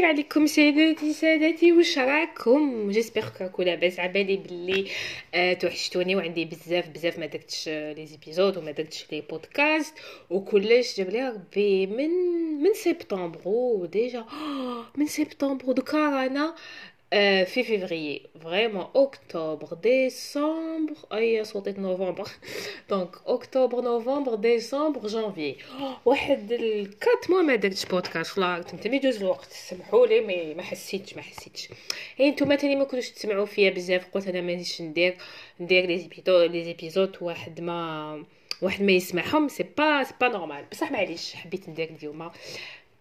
الخير عليكم سيداتي سادتي واش راكم j'espère راكم لاباس عبالي بلي توحشتوني وعندي بزاف بزاف ما درتش les épisodes وما درتش les podcasts وكلش جاب لي ربي من من سبتمبر déjà من سبتمبر دوكا رانا Euh, في فيفري vraiment اكتوبر ديسمبر اي صوتيت نوفمبر donc اكتوبر نوفمبر ديسمبر جانفي واحد الكات موا ما درتش بودكاست لا تمتمي دوز الوقت سمحوا لي مي ما حسيتش ما حسيتش اي نتوما تاني ما كنتوش تسمعوا فيا بزاف قلت أنا مانيش ندير ندير لي زيبيزود لي زيبيزود واحد ما واحد ما يسمعهم سي با سي با نورمال بصح معليش حبيت ندير اليوم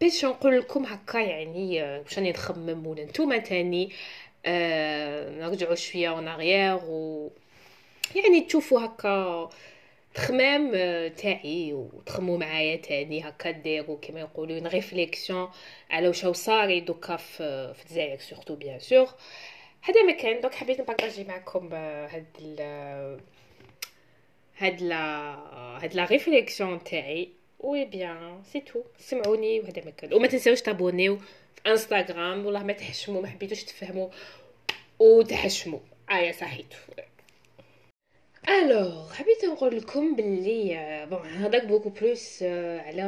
باش نقول لكم هكا يعني واش راني نخمم ولا نتوما تاني آه نرجعوا شوية اون و يعني تشوفوا هكا تخمام تاعي وتخمو معايا تاني هكا ديروا كما يقولوا une réflexion على واش صاري دوكا في الجزائر surtout bien sûr هذا ما كان donc حبيت نبارطاجي معكم هاد ال هاد la هاد la réflexion تاعي. oui bien c'est tout سمعوني وهذا ما كان وما تنساوش تابونيو في انستغرام والله ما تحشموا ما حبيتوش تفهموا وتحشموا ايا صحيتو alors حبيت نقول لكم باللي bon هذاك beaucoup plus على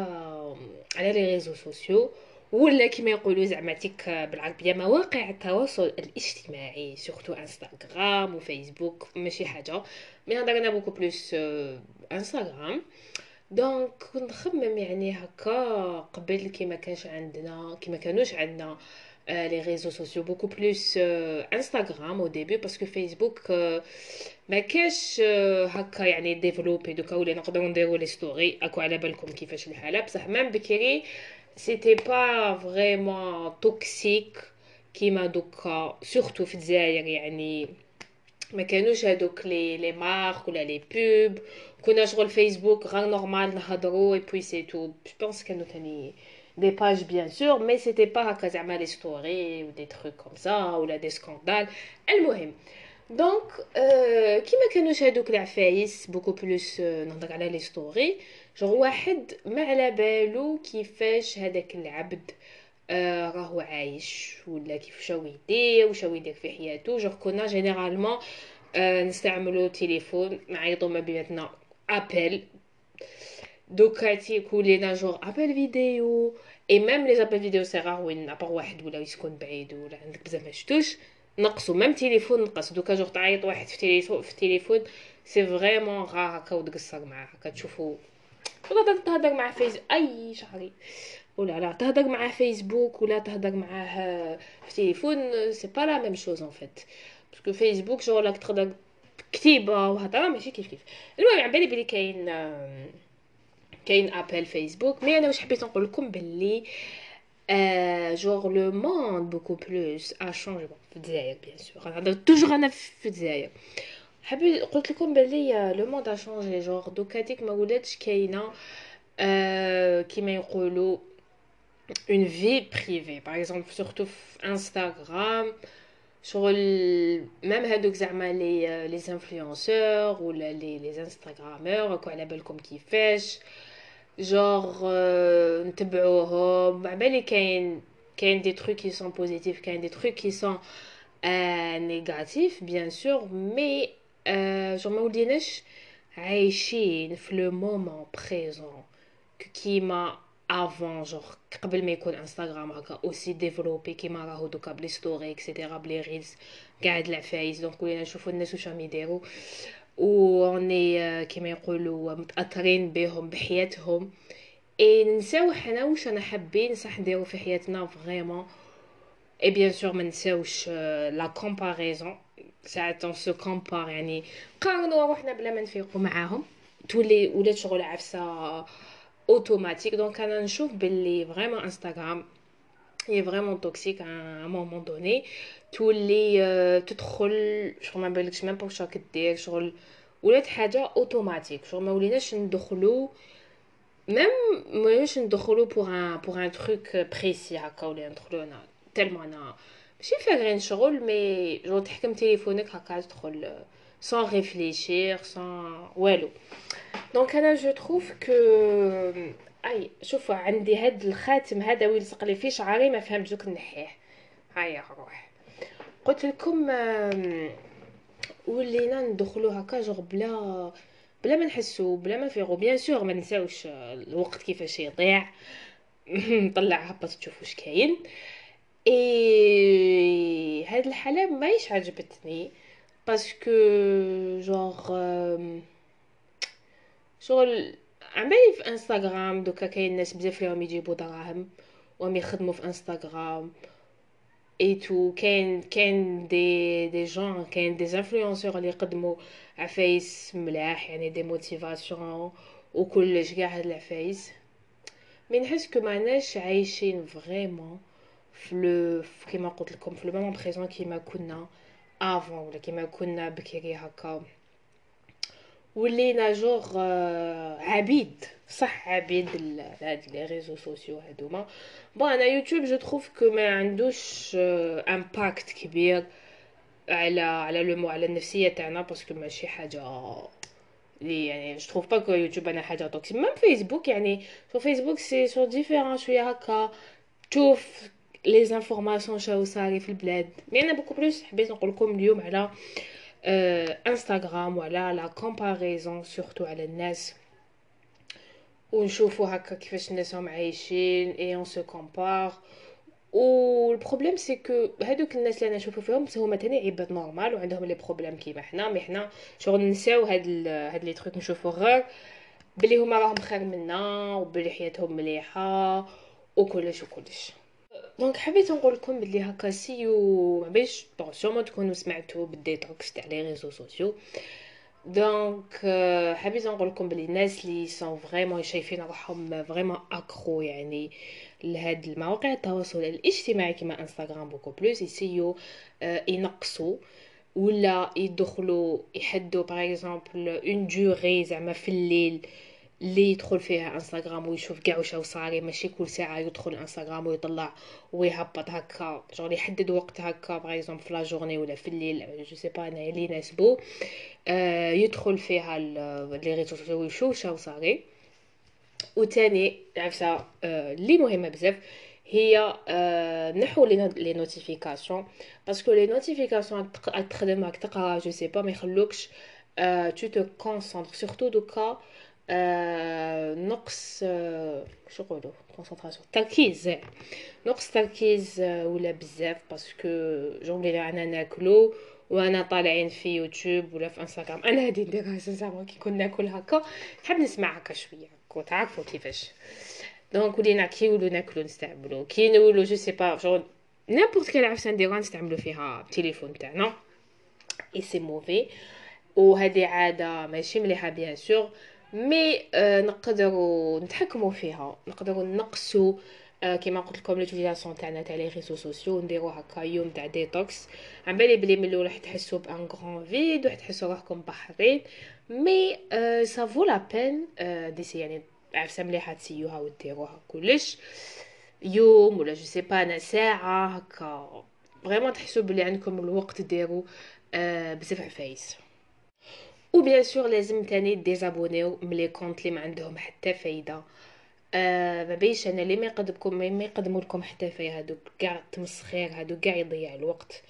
على les réseaux sociaux ولا كما يقولوا زعما تيك بالعربيه مواقع التواصل الاجتماعي surtout انستغرام وفيسبوك ماشي حاجة mais هضرنا beaucoup plus انستغرام donc كنت نخمم يعني هكا قبل كي ما كانش عندنا كي ما كانوش عندنا les réseaux sociaux beaucoup plus انستغرام au début parce que فيسبوك ما كاش هكا يعني développé دوكا ولا نقدروا نديروا les stories اكو على بالكم كيفاش الحالة. بصح même بكري c'était pas vraiment toxique كيما دوكا surtout في الجزائر يعني. ما كانوش هادوك les les marques ولا les pubs كنا شغل فيسبوك غير normal نهضروا et puis c'est tout je pense كانوا تاني des pages bien sûr mais c'était pas هكا زعما les stories و des trucs comme ça ولا des scandales المهم donc euh, كيما كانوش هادوك العفايس beaucoup plus euh, نهضر على les stories genre واحد ما على بالو كيفاش هذاك العبد آه راهو عايش ولا كيفاش يدير واش يدير في حياته. جوغ كنا généralement نستعملو تليفون نعيطو ما بيناتنا ابل دوكا تيكون لينا جوغ ابل فيديو اي ميم لي ابل فيديو سي رار وين ابار واحد ولا يسكن بعيد ولا عندك بزاف ما شفتوش. نقصوا ميم تليفون نقص. دوكا جوغ تعيط واحد في تليفون في تليفون سي فريمون راه هكا وتقصر معاه. هكا تشوفو. ولا تهضر مع فيس أي شهري. ولا لا تهضر مع فيسبوك ولا تهضر معاه في تليفون سي با لا ميم شوز ان فيت parce que فيسبوك شغل تقدر كتيبه وهضره ماشي كيف كيف. المهم على بالي بلي كاين كاين ابل فيسبوك mais أنا واش حبيت نقول لكم باللي genre le monde beaucoup plus a changé في الجزائر bien sûr أنا toujours أنا في الجزائر. حبيت قلت لكم باللي le monde a changé genre دوكا ديك ما ولاتش كاينة كيما يقولوا une vie privée. Par exemple surtout Instagram شغل même هادوك زعما les les influenceurs ولا les les instagrameurs راكو على بالكم كيفاش جوغ نتبعوهم بالي كاين كاين des trucs qui sont positifs كاين des trucs qui sont négatifs bien sûr mais genre ما وليناش عايشين في le moment présent كيما avant genre قبل ما يكون انستغرام هكا aussi développé كيما راهو دوكا ب les stories et cetera ب les reels قاعد العفايس donc ولينا نشوفو الناس واش راهم يديروا. وني كيما يقولوا متأثرين بهم بحياتهم. اي ننساو حنا واش أنا حابين صح نديرو في حياتنا vraiment et bien sûr ما نساوش la comparaison ساعات on se compare يعني قارنوا روحنا بلا ما نفيقوا معاهم. تولي ولات شغل عفسة automatique. Donc أنا نشوف باللي vraiment انستغرام هي vraiment toxique à un moment donné تولي تدخل شغل ما بالكش même pas واش راك دير شغل ولات حاجة اوتوماتيك شغل ما وليناش ندخلو même موليناش ندخلو pour un pour un truc précis هكا ولا ندخلو أنا tellement أنا ماشي فاغرين شغل mais genre تحكم تليفونك هكا تدخل sans réfléchir sans والو donc أنا je trouve que et شوفوا عندي هاد الخاتم هذا وين لصق لي فيه شعري ما فهمت دوك نحيه هيا روح قلت لكم ولينا ندخلو هكا جوغ بلا بلا ما نحسو بلا ما فيغو bien sûr ما نساوش الوقت كيفاش يضيع. نطلع هبط تشوف واش كاين. إي هاد الحالة ماهيش عجبتني. parce que genre شغل عمالي في انستغرام دوكا كاين ناس بزاف فيهم يجيبو دراهم وهم يخدموا في انستغرام et tout كاين كاين des des jeunes كاين des influenceurs اللي يقدموا عفايس ملاح يعني des motivations وكلش كاع هاد العفايس mais نحس que ماناش عايشين vraiment في le كيما قلت لكم في le moment présent كيما كنا avant ولا كيما كنا بكري هكا ولينا جوغ عبيد صح عبيد هاد les réseaux sociaux هادوما bon أنا يوتيوب je trouve que ما عندوش impact كبير على على le على النفسيه تاعنا parce que ماشي حاجة لي يعني je trouve pas que يوتيوب أنا حاجة toxique même فيسبوك يعني ce فيسبوك c'est ce différent شوية هكا تشوف les informations شاو صاري في البلاد mais أنا beaucoup plus حبيت نقول لكم اليوم على انستغرام ولا la comparaison surtout على الناس ونشوفوا هكا كيفاش الناس هم عايشين et on se compare و ال problème c'est que هادوك الناس اللي أنا نشوفو فيهم هما تاني عباد normal وعندهم les problèmes كيما حنا mais حنا شغل نساو هاد ال... هاد les trucs نشوفو غير بلي هما راهم خير منا وبلي حياتهم مليحه وكلش وكلش donc حبيت نقول لكم بلي هكا سيو باش bon sûrement تكونوا سمعتوا بال détox تاع les réseaux sociaux donc حبيت نقول لكم بلي الناس اللي sont vraiment شايفين روحهم vraiment accros يعني لهاد المواقع التواصل الاجتماعي كما انستغرام beaucoup plus يسيو ينقصوا ولا يدخلوا يحدوا par exemple une durée زعما في الليل. اللي يدخل فيها انستغرام ويشوف كاع واش صاري ماشي كل ساعة يدخل انستغرام ويطلع ويهبط هكا جوني يحدد وقت هكا par exemple في la journée ولا في الليل je sais pas أنا اللي يناسبو آه يدخل فيها les réseaux sociaux ويشوف شاو صاري. وتاني عفسة آه اللي مهمة بزاف هي آه نحو les notifications parce que les notifications تخدم راك تقرا je sais pas ما يخلوكش آه tu te concentres surtout دوكا آه نقص آه شو نقولوا concentration تركيز. نقص تركيز آه ولا بزاف parce que général أنا ناكلو وأنا طالعين في يوتيوب ولا في انستغرام أنا هادي نديرها زعما كي كنا ناكل هكا نحب نسمع هكا شوية. تعرفوا كيفاش. donc ولينا كي نولو ناكلو نستعملو. كي نولو je sais pas genre n'importe quelle عفسه نديروها نستعملو فيها التليفون تاعنا. et c'est mauvais وهذه عادة ماشي مليحة bien sûr mais آه نقدروا نتحكموا فيها. نقدروا نقصوا آه كيما قلت لكم l'utilisation تاعنا تاع les réseaux sociaux نديرو هكا يوم تاع détox عم بالي بلي من الأول راح تحسوا بأن grand vide راح تحسوا روحكم بحرين. mais آه ça vaut la peine آه d'essayer يعني عفسه مليحة تسيوها وديروها كلش. يوم ولا je sais pas أنا ساعة هكا. vraiment تحسوا بلي عندكم الوقت ديروا آه بزاف عفايس و bien sûr لازم تاني ديزابونيو من les comptes اللي ما عندهم حتى فايدة. آه ما بيش أنا اللي ما يقدمكم ما يقدموا لكم حتى فايدة. هادوك كاع تمسخير هادوك كاع يضيع الوقت.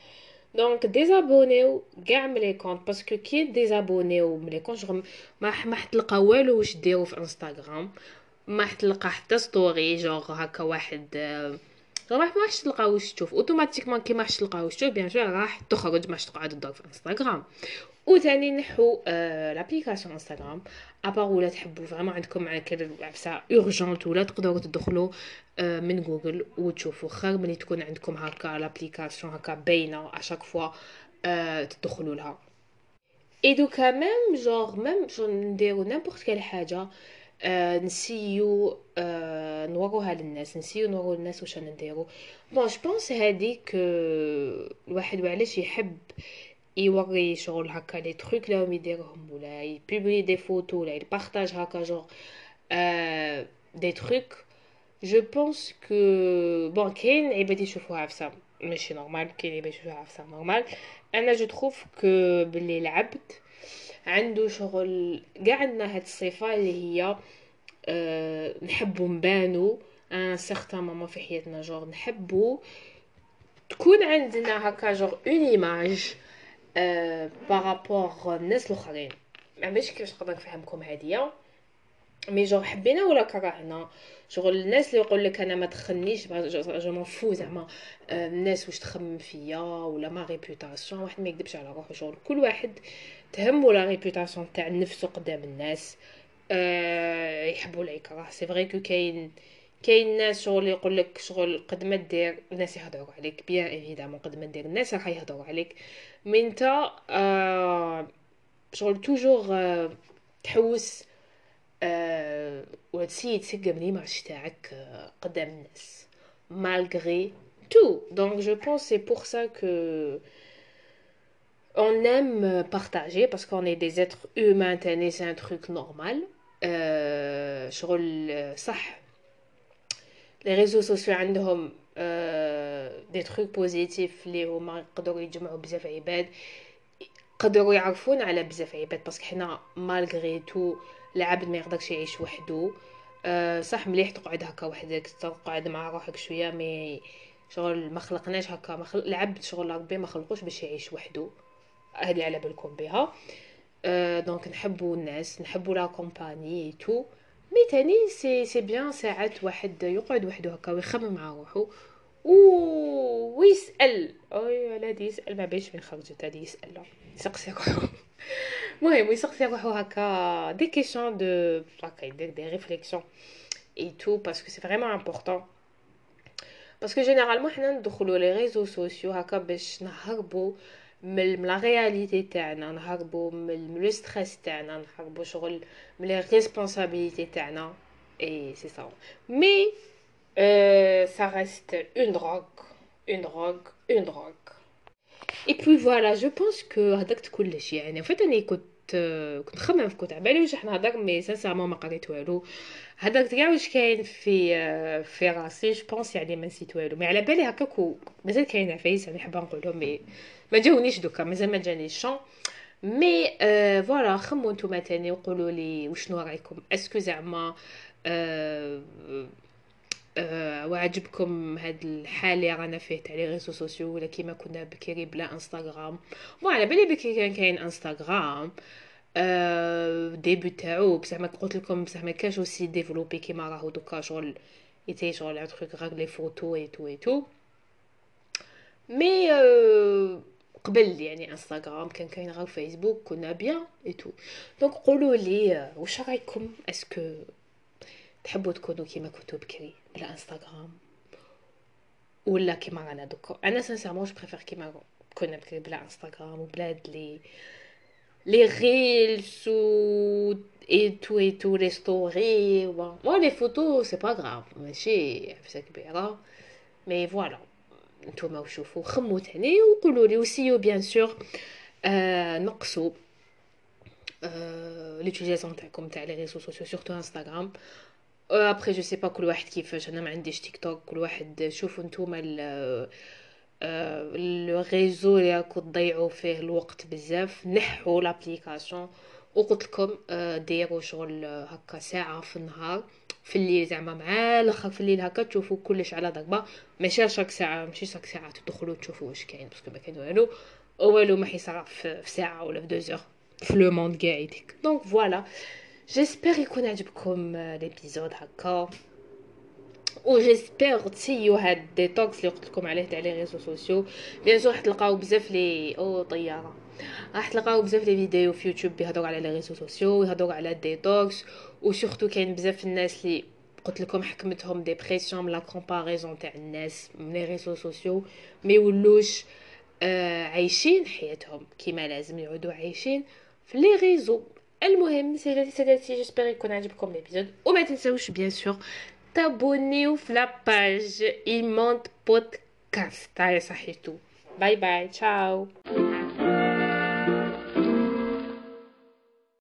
donc ديزابونيو كاع من les comptes parce que كي ديزابونيو من les comptes ما ما حتلقى والو واش ديروا في انستغرام ما حتلقى حتى story genre هكا واحد آه راح ما تلقى واش تشوف. automatiquement كي ما تلقى واش تشوف bien sûr راح تخرج ما تقعد تدور في انستغرام وثاني نحو آه l'application انستغرام à part ولا تحبوا vraiment عندكم هكا عفسة urgente ولا تقدروا تدخلوا آه من جوجل وتشوفوا. خير ملي تكون عندكم هكا l'application هكا باينة à chaque fois آه تدخلوا لها. اي دوكا ميم جوغ ميم نديرو n'importe quelle حاجة آه نسيو آه نوروها للناس نسيو نورو للناس واش نديرو. bon je pense هذيك الواحد وعلاش يحب يوري شغل هكا les trucs اللي راهم يديرهم ولا ي publie des photos ولا ي partage هكا genre des trucs. je pense que bon كاين عباد يشوفوها عفسه ماشي normal كاين اللي باش عارف normal أنا je trouve que بلي العبد عنده شغل كاع عندنا هاد الصفه اللي هي أه نحبو نبانو. un certain moment في حياتنا جور نحبو تكون عندنا هكا genre une image par rapport الناس الأخرين. ما باش كيفاش نقدر نفهمكم هادية. mais genre حبينا ولا كرهنا؟ شغل الناس اللي يقول لك أنا ما تخصنيش je m'en fous زعما. الناس واش تخمم فيا ولا ma réputation واحد ما يكذبش على روحو. شغل كل واحد تهمو la réputation تاع نفسه قدام الناس أه يحبوا ولا يكره c'est vrai que كاين كاين ناس شغل يقول لك شغل قد ما دير الناس يهضروا عليك. bien évidemment قد ما دير الناس راح يهضروا عليك. mais نتا أه شغل toujours أه تحوس أه وتسيي تسقم l'image تاعك قدام الناس. Malgré tout. Donc je pense c'est pour ça que on aime partager parce qu'on est des êtres humains c'est un truc normal. شغل صح les réseaux sociaux عندهم des trucs positifs اللي هما يقدروا يجمعوا بزاف عباد يقدروا يعرفون على بزاف عباد parce que حنا malgré tout العبد ما يقدرش يعيش وحده أه صح مليح تقعد هكا وحدك تقعد مع روحك شوية mais شغل ما خلقناش هكا ما خلق العبد شغل ربي ما خلقوش باش يعيش وحده هذه على بالكم بها. أه donc نحبوا الناس نحبوا la compagnie tout mais تاني c'est c'est bien ساعات واحد يقعد وحده هكا ويخمم مع روحو ويسأل. oui ولادي يسأل ما باش من خرجت هادي يسأل. يسقسي روحو. المهم يسقسي روحو هكا. des questions de هكا يدير des réflexions et tout parce que c'est vraiment important parce que généralement حنا ندخلو les réseaux sociaux هكا باش نهربو من la réalité تاعنا نهربو من le stress تاعنا نهربو شغل من les responsabilités تاعنا. اي سي سا مي ça reste une drogue une drogue une drogue. Et puis voilà je pense que هدرت كلش يعني فات اني كنت كنت نخمم في كتب بالي واش نهضر mais sincèrement ما قريت والو. هدرت كاع واش كاين في في راسي je pense يعني ما نسيت والو. mais على بالي هكاك مازال كاين عفايس يعني حابه نقولهم mais ما جاونيش دوكا مازال ما جانيش شون. mais آه خمو نتوما تاني وقولوا لي وشنو رأيكم؟ est-ce que زعما آه أه وعجبكم هاد الحال اللي رانا فيه تاع les réseaux sociaux ولا كيما كنا بكري بلا انستغرام bon على بالي بكري كان كاين انستغرام أه début تاعو بصح ما قلت لكم بصح ما كانش aussi développé كيما راهو دوكا شغل était شغل un truc غير les photos et tout et tout mais أه قبل يعني انستغرام كان كاين غير فيسبوك كنا bien et tout donc قولوا لي واش رايكم؟ est-ce que تحبوا تكونوا كيما كنتو بكري بلا انستغرام ولا كيما رانا دوكا أنا sincèrement je préfère كيما كنا بكري بلا انستغرام وبلا هاد les les reels و et tout et tout les stories و les photos c'est pas grave ماشي عفسه كبيره mais voilà نتوما وشوفوا خمو تاني وقولوا لي وسيو bien sûr آه نقصوا آه l'utilisation تاعكم تاع les réseaux sociaux surtout انستغرام après je sais pas كل واحد كيفاش. أنا ما عنديش تيك توك كل واحد شوفوا نتوما le réseau اللي راكو تضيعوا فيه الوقت بزاف. نحوا l'application وقلت لكم ديروا شغل هكا ساعة في النهار. في الليل زعما مع الآخر في الليل هكا تشوفوا كلش على ضربة. ماشي chaque ساعة ماشي chaque ساعة. تدخلوا تشوفوا واش كاين parce que ما كاين والو. والو ما حيصرا في ساعة ولا في deux heures في le monde كاع يديك donc voilà j'espère يكون عجبكم l'épisode هكا و j'espère تسيو هاد détox اللي قلت لكم عليه تاع les réseaux sociaux bien sûr راح تلقاو بزاف لي أو طياره راح تلقاو بزاف les vidéos في يوتيوب يهضروا على les réseaux sociaux يهضروا على ال détox و surtout كاين بزاف الناس اللي قلت لكم حكمتهم dépression من la comparaison تاع الناس من les réseaux sociaux ما يولوش آه عايشين حياتهم كيما لازم يعودوا عايشين في les réseaux المهم سيداتي سادتي j'espère يكون عجبكم l'épisode وما تنساوش bien sûr تابونيو في la page ايموند بودكاست هاي صحيتو bye bye ciao